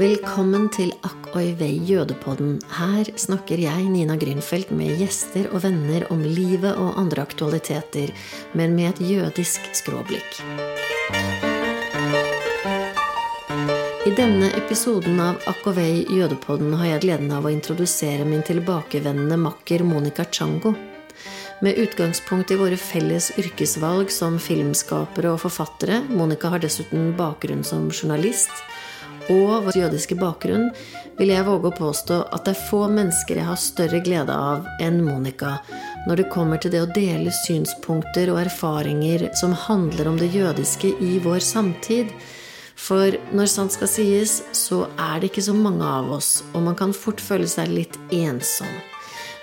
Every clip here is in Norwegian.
Velkommen til Akk oi vei jødepodden. Her snakker jeg, Nina Grünfeldt, med gjester og venner om livet og andre aktualiteter, men med et jødisk skråblikk. I denne episoden av Akk og vei jødepodden har jeg gleden av å introdusere min tilbakevendende makker Monica Chango. Med utgangspunkt i våre felles yrkesvalg som filmskapere og forfattere, Monica har dessuten bakgrunn som journalist, og vår jødiske bakgrunn, vil jeg våge å påstå at det er få mennesker jeg har større glede av enn Monica når det kommer til det å dele synspunkter og erfaringer som handler om det jødiske i vår samtid. For når sant skal sies, så er det ikke så mange av oss, og man kan fort føle seg litt ensom.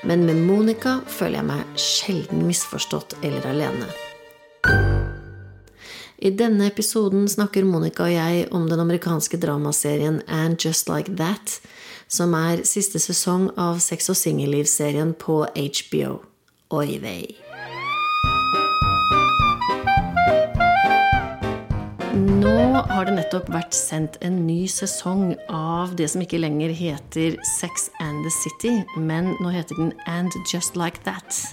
Men med Monica føler jeg meg sjelden misforstått eller alene. I denne episoden snakker Monica og jeg om den amerikanske dramaserien And Just Like That, som er siste sesong av Sex og singellivsserien på HBO. Oi vei. Nå har det nettopp vært sendt en ny sesong av det som ikke lenger heter Sex and the City, men nå heter den And Just Like That.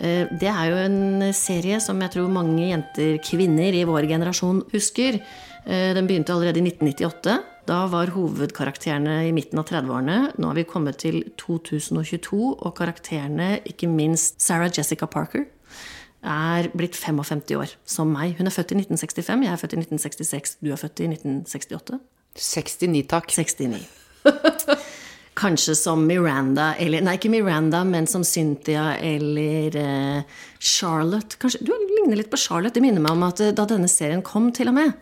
Eh, Det er jo en serie som jeg tror mange jenter, kvinner i vår generasjon husker. Eh, Den begynte allerede i 1998. Da var hovedkarakterene i midten av 30-årene. Nå har vi kommet til 2022, og karakterene, ikke minst Sarah Jessica Parker, er blitt 55 år, som meg. Hun er født i 1965, jeg er født i 1966, du er født i 1968. 69, takk. 69. Kanskje som Miranda, eller Nei, ikke Miranda, men som Cynthia eller eh, Charlotte. Kanskje, du ligner litt på Charlotte. Det minner meg om at eh, da denne serien kom, til og med,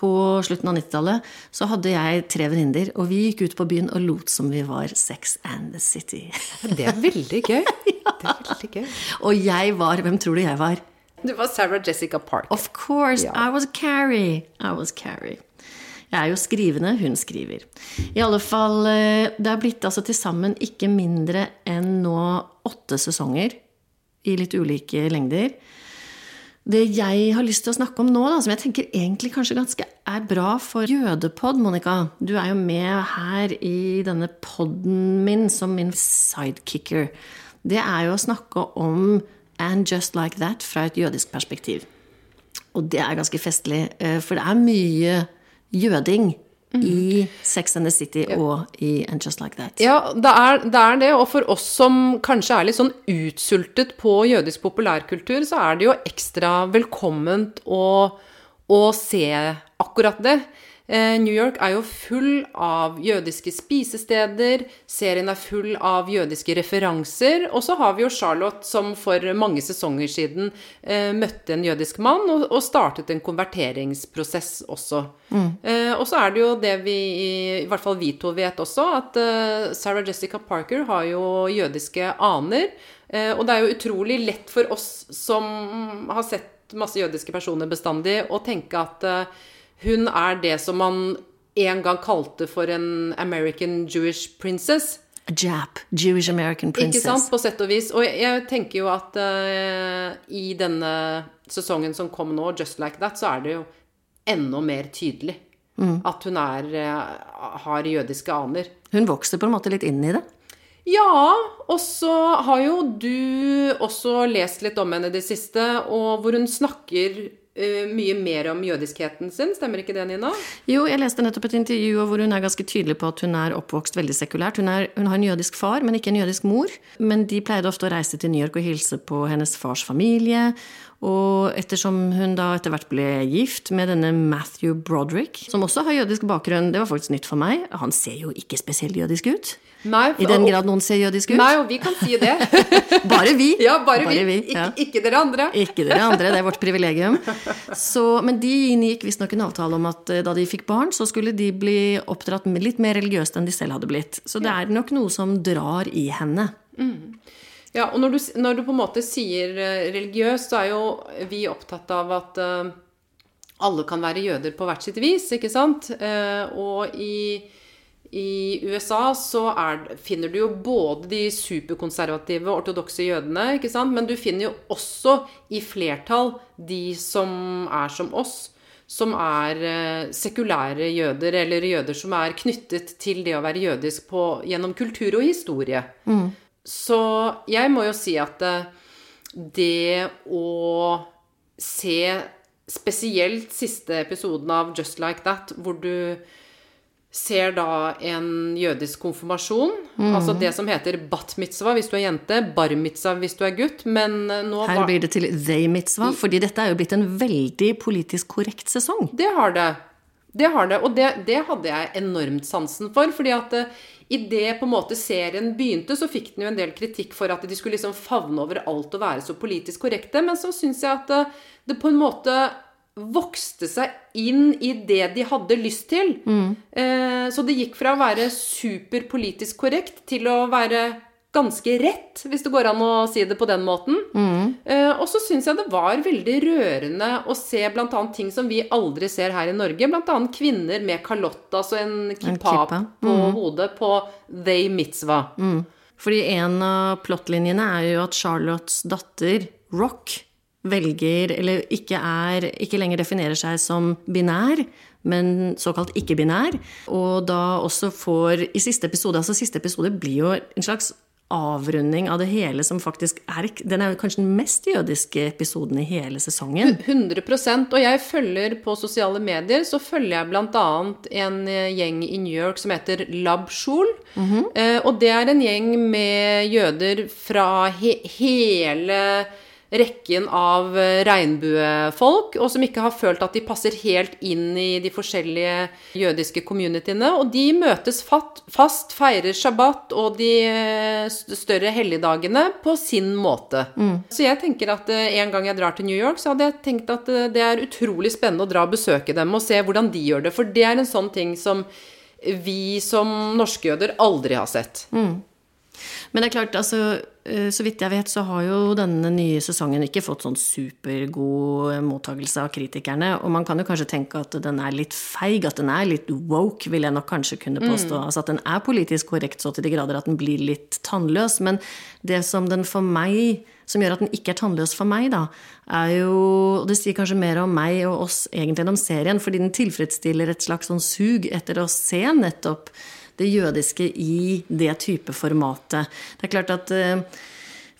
på slutten av 90-tallet, så hadde jeg tre venninner, og vi gikk ut på byen og lot som vi var Sex and the City. Det er veldig gøy. Det er veldig gøy. og jeg var Hvem tror du jeg var? Du var Sarah Jessica Park. Of course, Ja. I was Carrie. I was Carrie. Jeg er jo skrivende, hun skriver. I alle fall, eh, det er blitt altså til sammen ikke mindre enn nå åtte sesonger i litt ulike lengder. Det jeg har lyst til å snakke om nå, da, som jeg tenker egentlig kanskje ganske er bra for jødepod, Monica Du er jo med her i denne podden min som min sidekicker. Det er jo å snakke om And Just Like That fra et jødisk perspektiv. Og det er ganske festlig, eh, for det er mye jøding i Sex and the City og i And Just Like That. Ja, det er, det er det. Og for oss som kanskje er litt sånn utsultet på jødisk populærkultur, så er det jo ekstra velkomment å, å se akkurat det. Eh, New York er jo full av jødiske spisesteder, serien er full av jødiske referanser, og så har vi jo Charlotte som for mange sesonger siden eh, møtte en jødisk mann og, startet en konverteringsprosess også. Eh, og så er det jo det vi, i hvert fall vi to vet også, at Sarah Jessica Parker har jo jødiske aner, eh, og det er jo utrolig lett for oss som har sett masse jødiske personer bestandig, å tenke at hun er det som man en gang kalte for en American Jewish princess. A Jap, Jewish American princess. Ikke sant, på sett og vis. Og jeg, jeg tenker jo at uh, i denne sesongen som kom nå, Just Like That, så er det jo enda mer tydelig at hun er, uh, har jødiske aner. Hun vokser på en måte litt inn i det. Ja, og så har jo du også lest litt om henne i det siste, og hvor hun snakker eh, mye mer om jødiskheten sin. Stemmer ikke det, Nina? Jo, jeg leste nettopp et intervju hvor hun er ganske tydelig på at hun er oppvokst veldig sekulært. Hun, er, hun har en jødisk far, men ikke en jødisk mor. Men de pleide ofte å reise til New York og hilse på hennes fars familie. Og ettersom hun da etter hvert ble gift med denne Matthew Broderick, som også har jødisk bakgrunn, det var faktisk nytt for meg, han ser jo ikke spesielt jødisk ut. Nei, I den grad noen ser jødisk ut. Nei, og vi kan si det. Bare vi. ja, bare, vi. ja. Ikke, ikke dere andre. Ikke dere andre, det er vårt privilegium. Så, men de inngikk visstnok en avtale om at eh, da de fikk barn, så skulle de bli oppdratt litt mer religiøst enn de selv hadde blitt. Så det er nok noe som drar i henne. Ja, og når du, når du på en måte sier religiøst, religiøs, så er jo vi opptatt av at uh, alle kan være jøder på hvert sitt vis, ikke sant? Uh, og i, i USA så er, finner du jo både de superkonservative ortodokse jødene, ikke sant? Men du finner jo også i flertall de som er som oss. som er eh, sekulære jøder, eller jøder som er knyttet til det å være jødisk på, gjennom kultur og historie. Så jeg må jo si at eh, det å se spesielt siste episoden av Just Like That, hvor du ser da en jødisk konfirmasjon. Altså det som heter bat mitzvah hvis du er jente, bar mitzvah hvis du er gutt. Men eh, nå Her blir det til they mitzvah, fordi dette er jo blitt en veldig politisk korrekt sesong. Det har det. Det har det, og det, det hadde jeg enormt sansen for. fordi at i idet på en måte serien begynte, så fikk den jo en del kritikk for at de skulle liksom favne over alt og være så politisk korrekte. Men så syns jeg at uh, det på en måte vokste seg inn i det de hadde lyst til. Eh, så det gikk fra å være superpolitisk korrekt til å være ganske rett, hvis det går an å si det på den måten. Eh, og så syns jeg det var veldig rørende å se bl.a. ting som vi aldri ser her i Norge. Bl.a. kvinner med kalott, altså en kippah kippa. på hodet, på they mitzvah. Fordi en av plottlinjene er jo at Charlottes datter, Rock, velger, eller ikke er Ikke lenger definerer seg som binær, men såkalt ikke-binær. Og da også får I siste episode Altså, siste episode blir jo en slags avrunding av det hele som faktisk er Den er kanskje den mest jødiske episoden i hele sesongen. 100% Og jeg følger på sosiale medier så følger jeg bl.a. en eh, gjeng i New York som heter Lab Shul. -hmm. og det er en gjeng med jøder fra he hele rekken av eh, regnbuefolk, og som ikke har følt at de passer helt inn i de forskjellige jødiske communityene. Og de møtes fast, feirer shabbat og de eh, større helligdagene på sin måte. Så jeg tenker at eh, en gang jeg drar til New York, så hadde jeg tenkt at det er utrolig spennende å dra og besøke dem og se hvordan de gjør det. For det er en sånn ting som vi som norske jøder aldri har sett. Men det er klart, altså, så vidt jeg vet, så har jo denne nye sesongen ikke fått sånn supergod mottagelse av kritikerne. Og man kan jo kanskje tenke at den er litt feig, at den er litt woke, vil jeg nok kanskje kunne påstå. Altså at den er politisk korrekt så til de grader at den blir litt tannløs. Men det som den for meg som gjør at den ikke er tannløs for meg, da, er jo og Det sier kanskje mer om meg og oss egentlig enn om serien, fordi den tilfredsstiller et slags sånn sug etter å se nettopp det jødiske i det type formatet. Det er klart at eh,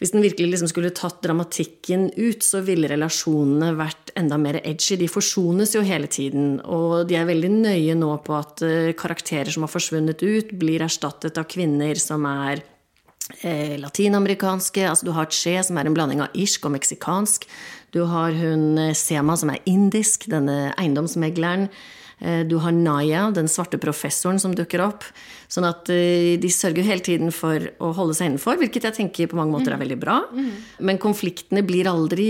hvis den virkelig liksom skulle tatt dramatikken ut, så ville relasjonene vært enda mer edgy. De forsones jo hele tiden, og de er veldig nøye nå på at eh, karakterer som har forsvunnet ut, blir erstattet av kvinner som er eh, latinamerikanske. Altså du har Che, som er en blanding av irsk og meksikansk. Du har hun eh, Sema, som er indisk, denne eiendomsmegleren. Eh, Du har Naya, den svarte professoren som dukker opp. Sånn at eh, de sørger hele tiden for å holde seg innenfor, hvilket jeg tenker på mange måter er veldig bra. Men konfliktene blir aldri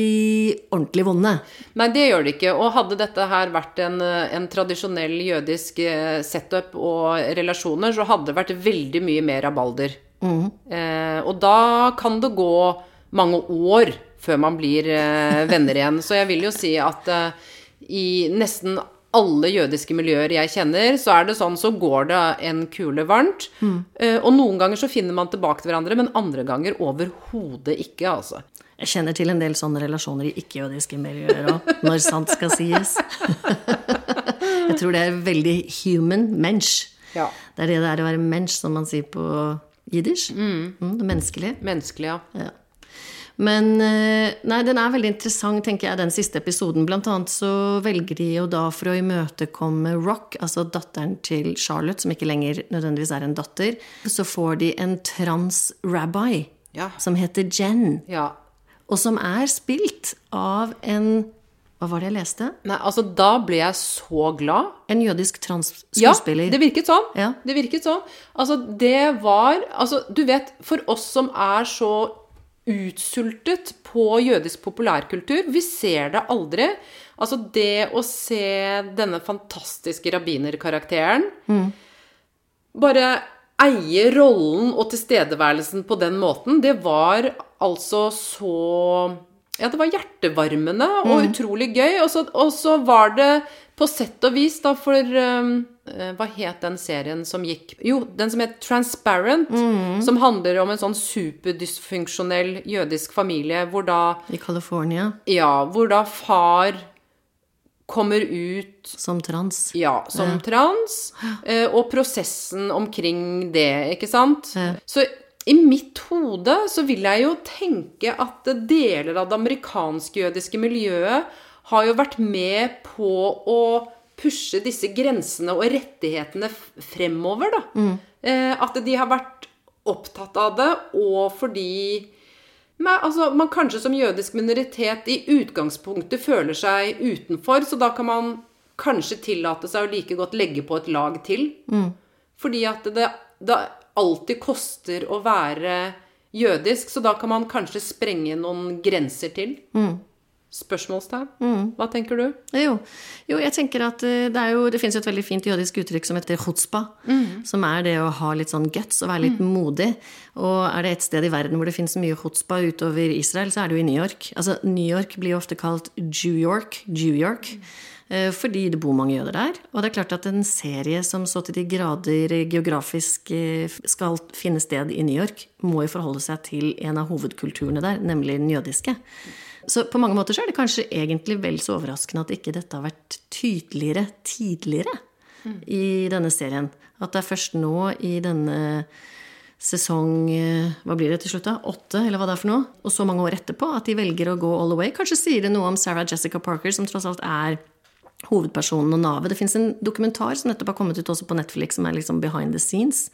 ordentlig vonde. Nei, det gjør det ikke. Og hadde dette her vært en, eh, en tradisjonell jødisk setup og relasjoner, så hadde det vært veldig mye mer rabalder. Eh, og da kan det gå mange år før man blir eh, venner igjen. Så jeg vil jo si at eh, i nesten alle jødiske miljøer jeg kjenner, så er det sånn, så går det en kule varmt. Eh, og noen ganger så finner man tilbake til hverandre, men andre ganger overhodet ikke, altså. Jeg kjenner til en del sånne relasjoner i ikke-jødiske miljøer òg, når sant skal sies. Jeg tror det er veldig human mensch. Ja. Det er det det er å være mensch, som man sier på jiddisch. Mm, det menneskelige. Menneskelig, ja. Ja. Men eh, nei, den er veldig interessant, tenker jeg, den siste episoden. Blant annet så velger de jo da for å imøtekomme Rock, altså datteren til Charlotte, som ikke lenger nødvendigvis er en datter, så får de en trans-rabbi Ja. som heter Jen, ja. og som er spilt av en Hva var det jeg leste? Nei, altså, da ble jeg så glad. En jødisk Ja, det virket sånn. Ja. Det virket sånn. Altså, det var Altså, du vet, for oss som er så utsultet på jødisk populærkultur, vi ser det aldri. Altså, det å se denne fantastiske rabbinerkarakteren bare eie rollen og tilstedeværelsen på den måten, det var altså så Ja, det var hjertevarmende og utrolig gøy. Og så, og så var det på sett og vis, da, for um, eh, Hva het den serien som gikk Jo, den som het Transparent. Som handler om en sånn superdysfunksjonell jødisk familie hvor da I California. ja, hvor da far kommer ut Som trans. ja, som trans, eh, og prosessen omkring det, ikke sant? Ja. Så i mitt hode så vil jeg jo tenke at deler av det amerikansk-jødiske miljøet har jo vært med på å pushe disse grensene og rettighetene fremover, da. Mm. at de har vært opptatt av det, og fordi Nei, altså, man kanskje som jødisk minoritet i utgangspunktet føler seg utenfor, så da kan man kanskje tillate seg å like godt legge på et lag til. Fordi at det, det alltid koster å være jødisk, så da kan man kanskje sprenge noen grenser til. Spørsmålstegn? Hva tenker du? Jo, jo jeg tenker at eh, det, jo, det finnes jo et veldig fint jødisk uttrykk som heter chutzpah. Som er det å ha litt sånn guts og være litt modig. Og er det et sted i verden hvor det finnes mye chutzpah utover Israel, så er det jo i New York. Altså, New York blir jo ofte kalt Jew York, Jew York. eh, Fordi det bor mange jøder der. Og det er klart at en serie som så til de grader geografisk eh, skal finne sted i New York, må jo forholde seg til en av hovedkulturene der, nemlig den jødiske. Så på mange måter så er det kanskje egentlig vel så overraskende at ikke dette har vært tydeligere tidligere i denne serien. At det er først nå i denne sesong eh, Hva blir det til slutt, da? Åtte, eller hva det er for noe? Og så mange år etterpå at de velger å gå all the way. Kanskje sier det noe om Sarah Jessica Parker, som tross alt er hovedpersonen og navet. Det fins en dokumentar som nettopp har kommet ut også på Netflix, som er liksom behind the scenes.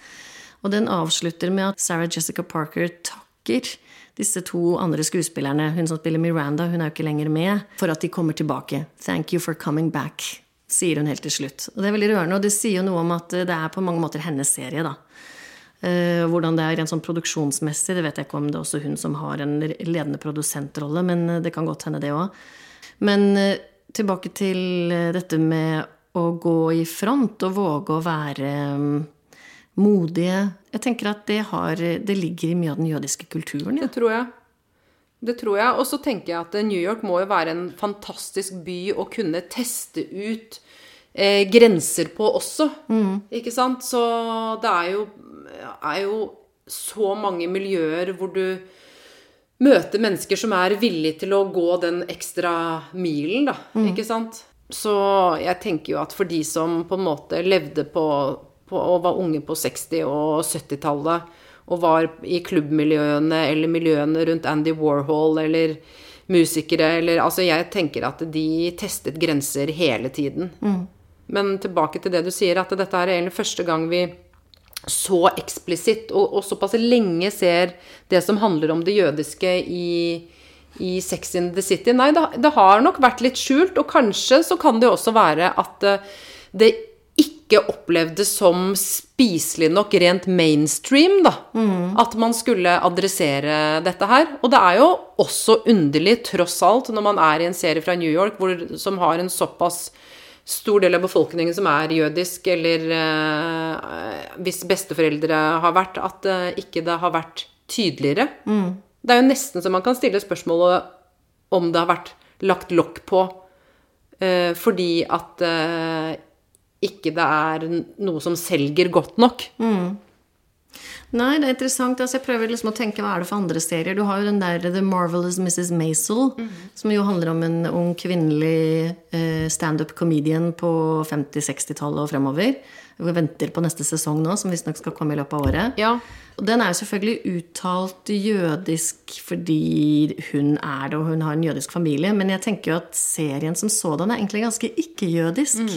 Og den avslutter med at Sarah Jessica Parker takker disse to andre skuespillerne, hun som spiller Miranda, hun er jo ikke lenger med, for at de kommer tilbake. Thank you for coming back, sier hun helt til slutt. Og det er veldig rørende, og det sier jo noe om at det er på mange måter hennes serie, da. Eh, hvordan det er rent sånn produksjonsmessig, det vet jeg ikke om det er også hun som har en ledende produsentrolle, men det kan godt hende det òg. Men eh, tilbake til eh, dette med å gå i front og våge å være mm, modige. Jeg tenker at det, har, det ligger i mye av den jødiske kulturen. Ja. Det tror jeg. Det tror jeg. Og så tenker jeg at New York må jo være en fantastisk by å kunne teste ut eh, grenser på også. Ikke sant? Så det er jo, er jo så mange miljøer hvor du møter mennesker som er villige til å gå den ekstra milen, da. Ikke sant? Så jeg tenker jo at for de som på en måte levde på, på og var unge på 60- og 70-tallet, og var i klubbmiljøene eller miljøene rundt Andy Warhol eller musikere eller Altså, jeg tenker at de testet grenser hele tiden. Men tilbake til det du sier, at dette er egentlig første gang vi så eksplisitt og, og såpass lenge ser det som handler om det jødiske i, i Sex in the City. Nei, det, det har nok vært litt skjult, og kanskje så kan det også være at eh, det ikke opplevdes som spiselig nok rent mainstream, da. At man skulle adressere dette her. Og det er jo også underlig, tross alt, når man er i en serie fra New York hvor, som har en såpass stor del av befolkningen som er jødisk, eller eh, hvis besteforeldre har vært, at eh, ikke det har vært tydeligere. Det er jo nesten så man kan stille spørsmålet om det har vært lagt lokk på eh, fordi at eh, ikke det er noe som selger godt nok. Nei, det er interessant. Altså, jeg prøver liksom å tenke hva er det for andre serier. Du har jo den der The Marvelous Mrs. Maisel, som jo handler om en ung kvinnelig eh, standup comedian på 50-60-tallet og fremover. Vi venter på neste sesong nå, som visstnok skal komme i løpet av året. Ja. Og den er jo selvfølgelig uttalt jødisk fordi hun er det, og hun har en jødisk familie. Men jeg tenker jo at serien som sådan er egentlig ganske ikke-jødisk.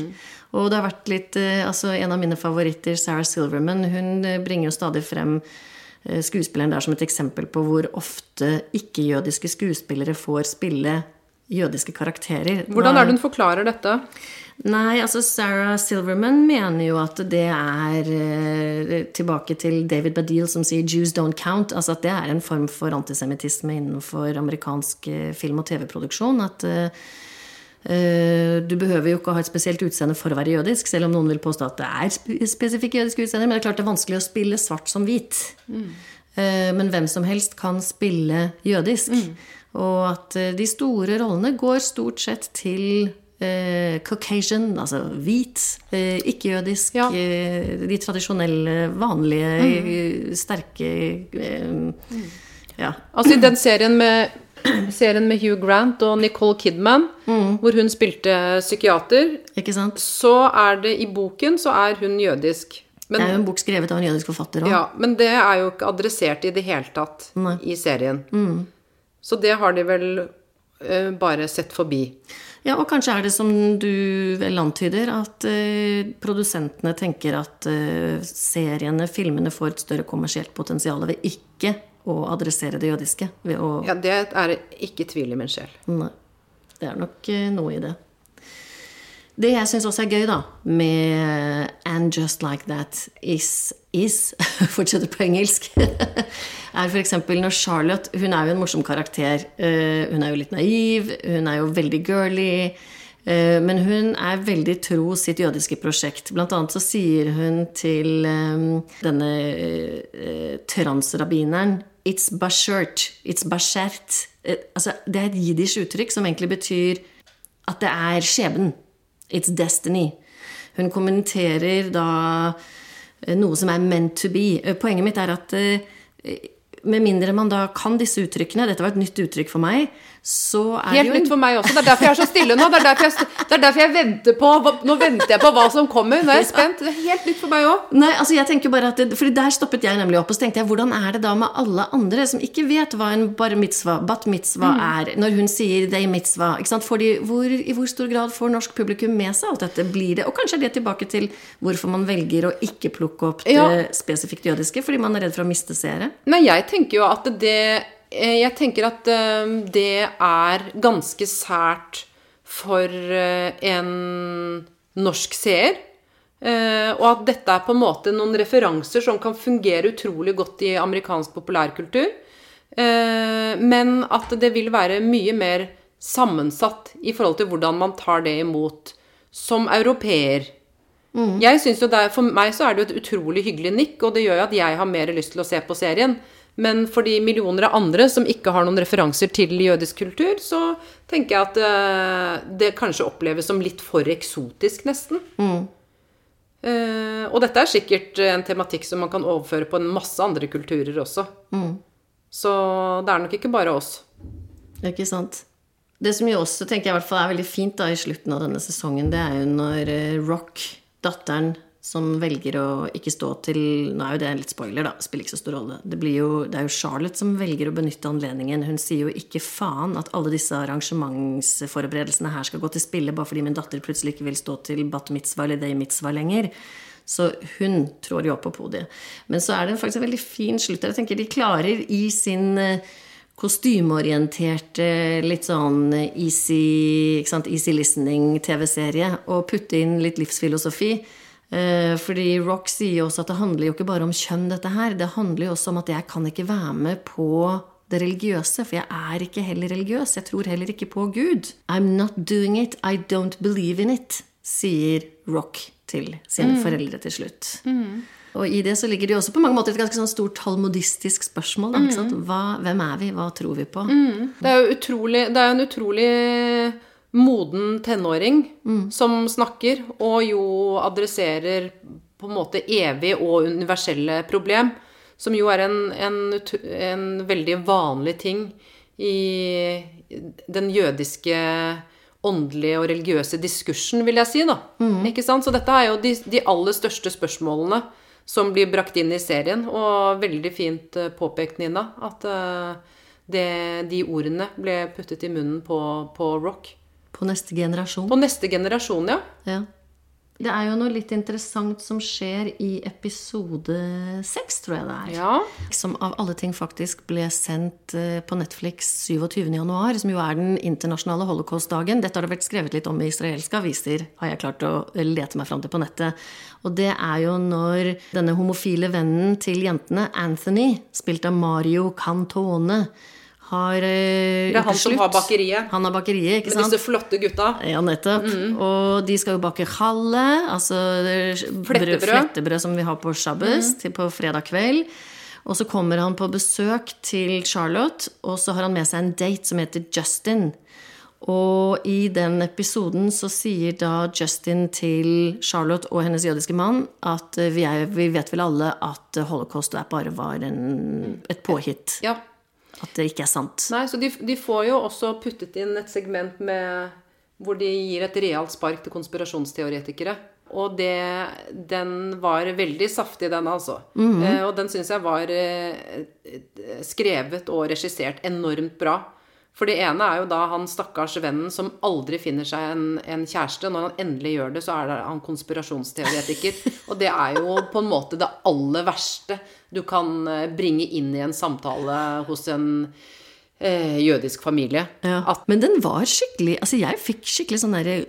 Og det har vært litt eh, Altså, en av mine favoritter, Sarah Silverman, hun eh, bringer jo stadig frem eh, skuespilleren der som et eksempel på hvor ofte ikke-jødiske skuespillere får spille jødiske karakterer. Hvordan er det hun forklarer dette? Nei, altså Sarah Silverman mener jo at det er tilbake til David Baddiel som sier 'Jews don't count'. Altså at det er en form for antisemittisme innenfor amerikansk film- og TV-produksjon. At du behøver jo ikke å ha et spesielt utseende for å være jødisk, selv om noen vil påstå at det er spesifikke jødiske utseender. Men det er klart det er vanskelig å spille svart som hvit. Mm. Men hvem som helst kan spille jødisk. Og at eh, de store rollene går stort sett til eh, Caucasian, altså hvit, eh, ikke-jødisk, Ja. eh, de tradisjonelle, vanlige, mm. sterke eh, Ja. Altså i den serien med serien med Hugh Grant og Nicole Kidman, hvor hun spilte psykiater, Ikke sant? så er det i boken så er hun jødisk. Men, Det er jo en bok skrevet av en jødisk forfatter òg. ja, men det er jo ikke adressert i det hele tatt Nei. i serien. Så det har de vel uh, bare sett forbi. Ja, og kanskje er det som du vel antyder, at uh, produsentene tenker at uh, seriene, filmene, får et større kommersielt potensial ved ikke å adressere det jødiske. Ja, det er ikke tvil i min sjel. Nei. Det er nok eh, noe i det. Det jeg syns også er gøy, da, med And Just Like That Is Is Fortsetter på engelsk. er f.eks. når Charlotte Hun er jo en morsom karakter. Eh, hun er jo litt naiv, hun er jo veldig girly. Eh, Men hun er veldig tro sitt jødiske prosjekt. Blant annet så sier hun til eh, denne eh, transrabbineren It's bashert. It's bashert. Eh, Altså, det er et jiddisch uttrykk som egentlig betyr at det er skjebnen. It's destiny. Hun kommenterer da noe som er meant to be. Poenget mitt er at med mindre man da kan disse uttrykkene, dette var et nytt uttrykk for meg, så er Helt det jo nytt for meg også. Det er derfor jeg er så stille nå. Det er derfor jeg, det er derfor jeg venter på Nå venter jeg på hva som kommer. Nå er jeg spent. Det er helt nytt for meg òg. Nei, altså jeg tenker bare at det, fordi Der stoppet jeg nemlig opp og så tenkte jeg, hvordan er det da med alle andre som ikke vet hva en bar mitzvah, bat mitzvah Mm. er, når hun sier day mitzvah? Ikke sant? Får de, hvor, I hvor stor grad får norsk publikum med seg alt dette? Blir det, Og kanskje er det tilbake til hvorfor man velger å ikke plukke opp det Ja. spesifikt jødiske? Fordi man er redd for å miste seere? Nei, jeg tenker jo at det Jeg tenker at eh, det er ganske sært for eh, en norsk seer. Eh, Og at dette er på en måte noen referanser som kan fungere utrolig godt i amerikansk populærkultur. Eh, Men at det vil være mye mer sammensatt i forhold til hvordan man tar det imot som europeer. Jeg synes jo det er, For meg så er det jo et utrolig hyggelig nikk, og det gjør jo at jeg har mer lyst til å se på serien. Men for de millioner av andre som ikke har noen referanser til jødisk kultur, så tenker jeg at eh, det kanskje oppleves som litt for eksotisk, nesten. Eh, og dette er sikkert en tematikk som man kan overføre på en masse andre kulturer også. Så det er nok ikke bare oss. Ikke sant? Det som jo også tenker jeg i hvert fall er veldig fint da i slutten av denne sesongen, det er jo når eh, Rock, datteren som velger å ikke stå til Nå er jo det en litt spoiler, da. Spiller ikke så stor rolle. Det, jo, det er jo Charlotte som velger å benytte anledningen. Hun sier jo ikke faen at alle disse arrangementsforberedelsene her skal gå til spille bare fordi min datter plutselig ikke vil stå til bat mitzvah eller day mitzvah lenger. Så hun trår jo opp på podiet. Men så er det faktisk en veldig fin slutt. Jeg tenker de klarer i sin eh, kostymeorienterte, litt sånn easy, easy listening-TV-serie å putte inn litt livsfilosofi. Eh, fordi Rock sier også at det handler jo ikke bare om kjønn, dette her. Det handler jo også om at jeg kan ikke være med på det religiøse, for jeg er ikke heller religiøs. Jeg tror heller ikke på Gud. I'm not doing it. I don't believe in it, sier Rock til sine foreldre til slutt. Og i det så ligger det jo også på mange måter et ganske sånn stort talmodistisk spørsmål. Da, ikke sant? Hva, hvem er vi? Hva tror vi på? Det er jo utrolig, det er en utrolig moden tenåring som snakker, og jo adresserer på en måte evig og universelle problem, som jo er en, en, en veldig vanlig ting i den jødiske åndelige og religiøse diskursen, vil jeg si, da. Ikke sant? Så dette er jo de, de aller største spørsmålene som blir brakt inn i serien, og veldig fint eh, påpekt, Nina, at eh, det, de ordene ble puttet i munnen på, på Rock. På neste generasjon? På neste generasjon, ja. Ja. Det er jo noe litt interessant som skjer i episode seks, tror jeg det er. Ja. Som av alle ting faktisk ble sendt eh, på Netflix 27. januar, som jo er den internasjonale holocaustdagen. Dette har det vært skrevet litt om i israelske aviser, har jeg klart å lete meg fram til på nettet. Og det er jo når denne homofile vennen til jentene, Anthony, spilt av Mario Cantone, har eh, Det er han som har bakeriet. Han har bakeriet, ikke Med sant? disse flotte gutta. Ja, nettopp. Og de skal jo bake halle, altså brød- Flettebrød. flettebrød som vi har på shabbos, til på fredag kveld. Og så kommer han på besøk til Charlotte, og så har han med seg en date som heter Justin. Og i den episoden så sier da Justin til Charlotte og hennes jødiske mann at eh, vi, er, vi vet vel alle at holocaust er bare var en, et påhitt. Ja. At det ikke er sant. Nei, så de, de får jo også puttet inn et segment med hvor de gir et realt spark til konspirasjonsteoretikere. Og det, den var veldig saftig, den, altså. eh, og den syns jeg var eh, skrevet og regissert enormt bra. For det ene er jo da han stakkars vennen som aldri finner seg en, en kjæreste. Når han endelig gjør det, så er det han konspirasjonsteoretiker. og det er jo på en måte det aller verste du kan eh, bringe inn i en samtale hos en eh, jødisk familie. Ja. Men den var skikkelig Altså, jeg fikk skikkelig sånn derre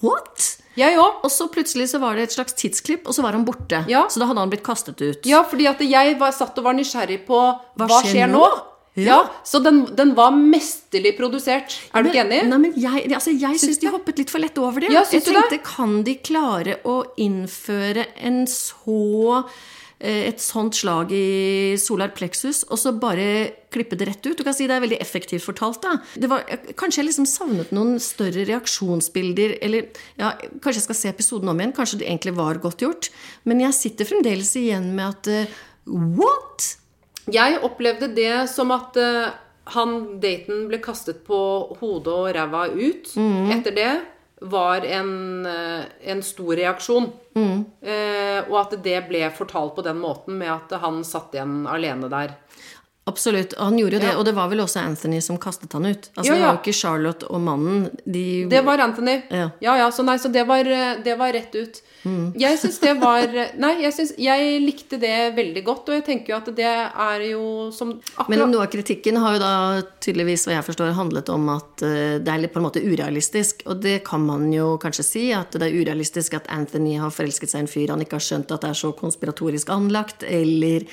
What? jeg òg. Og så plutselig så var det et slags tidsklipp, og så var han borte. Ja. Så da hadde han blitt kastet ut. Ja, fordi at jeg var, satt og var nysgjerrig på hva, skjer skjer nå? nå? Ja. Ja, Så den, den var mesterlig produsert. Er du ikke enig? Nei, men jeg, altså, jeg syns de hoppet litt for lett over det. Ja, jeg tenkte, det? kan de klare å innføre en så eh, et sånt slag i solar plexus, og så bare klippe det rett ut. Du kan si det er veldig effektivt fortalt, da. Det var, kanskje jeg liksom savnet noen større reaksjonsbilder, eller ja, kanskje jeg skal se episoden om igjen. Kanskje det egentlig var godt gjort. Men jeg sitter fremdeles igjen med at uh, What? Jeg opplevde det som at uh, han daten ble kastet på hodet og ræva ut. Mm. Etter det var en, eh, en stor reaksjon. Mm. Eh, og at det ble fortalt på den måten med at han satt igjen alene der. Absolutt. Og han gjorde jo det, Ja. og det var vel også Anthony som kastet han ut. Altså, Ja, Det var jo ikke Charlotte og mannen. De Det var Anthony. Ja. ja, ja, så nei, så det var, eh, det var rett ut. Jeg syns det var Nei, jeg, synes, jeg likte det veldig godt, og jeg tenker jo at det er jo som Men akkurat noe av kritikken har jo da tydeligvis, hva jeg forstår, handlet om at eh, det er litt på en måte urealistisk. Og det kan man jo kanskje si, at det er urealistisk at Anthony har forelsket seg i en fyr han ikke har skjønt at det er så konspiratorisk anlagt, eller eh,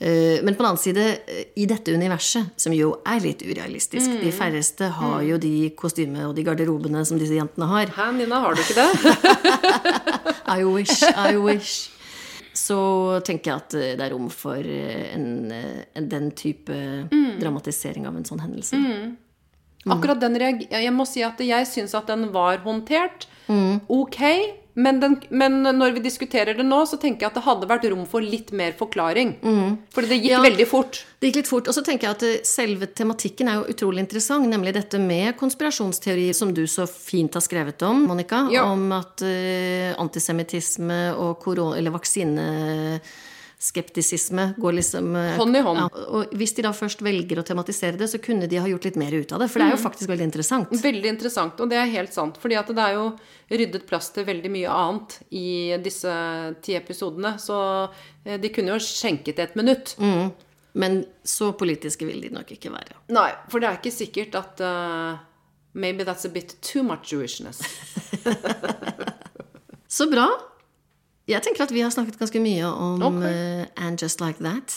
men på den annen side, eh, i dette universet, som jo er litt urealistisk De færreste har jo de kostymene og de garderobene som disse jentene har. Hæ, Nina, har du ikke det? I wish, I wish. Så tenker jeg at eh, det er rom for eh, en, eh, en, den type dramatisering av en sånn hendelse. Akkurat den Jeg må si at jeg syns at den var håndtert ok. Men, den, men når vi diskuterer det nå, så tenker jeg at det hadde vært rom for litt mer forklaring. Fordi det gikk Ja. veldig fort. Det gikk litt fort. Og så tenker jeg at eh, selve tematikken er jo utrolig interessant, nemlig dette med konspirasjonsteori, som du så fint har skrevet om, Monica. Ja. Om at uh, antisemittisme og korona, eller vaksineskeptisisme går liksom eh, Hånd i hånd. Ja, og hvis de da først velger å tematisere det, så kunne de ha gjort litt mer ut av det. For det er jo faktisk veldig interessant. Veldig interessant, og det er helt sant. fordi at det er jo ryddet plass til veldig mye annet i disse ti episodene. Så eh, de kunne jo skjenket et minutt. Men så politiske vil de nok ikke være. Nei, for det er ikke sikkert at uh, Maybe that's a bit too much Jewishness. Så bra. Jeg tenker at vi har snakket ganske mye om okay. uh, And Just Like That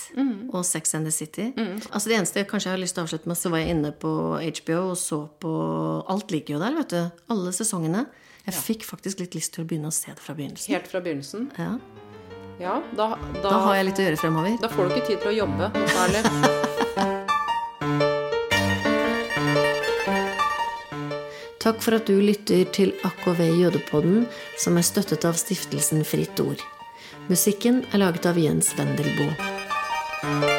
og Sex and the City. Altså Det eneste jeg kanskje har lyst til å avslutte med, så var jeg inne på HBO og så på Alt ligger jo der, vet du. Alle sesongene. Jeg fikk faktisk litt lyst til å begynne å se det fra begynnelsen. Helt fra begynnelsen. Ja. Ja, da, da, Da har jeg litt å gjøre fremover. da får du ikke tid til å jobbe noe særlig. Takk for at du lytter til AKV Jødepodden, som er støttet av stiftelsen Fritt Ord. Musikken er laget av Jens Wendelboe.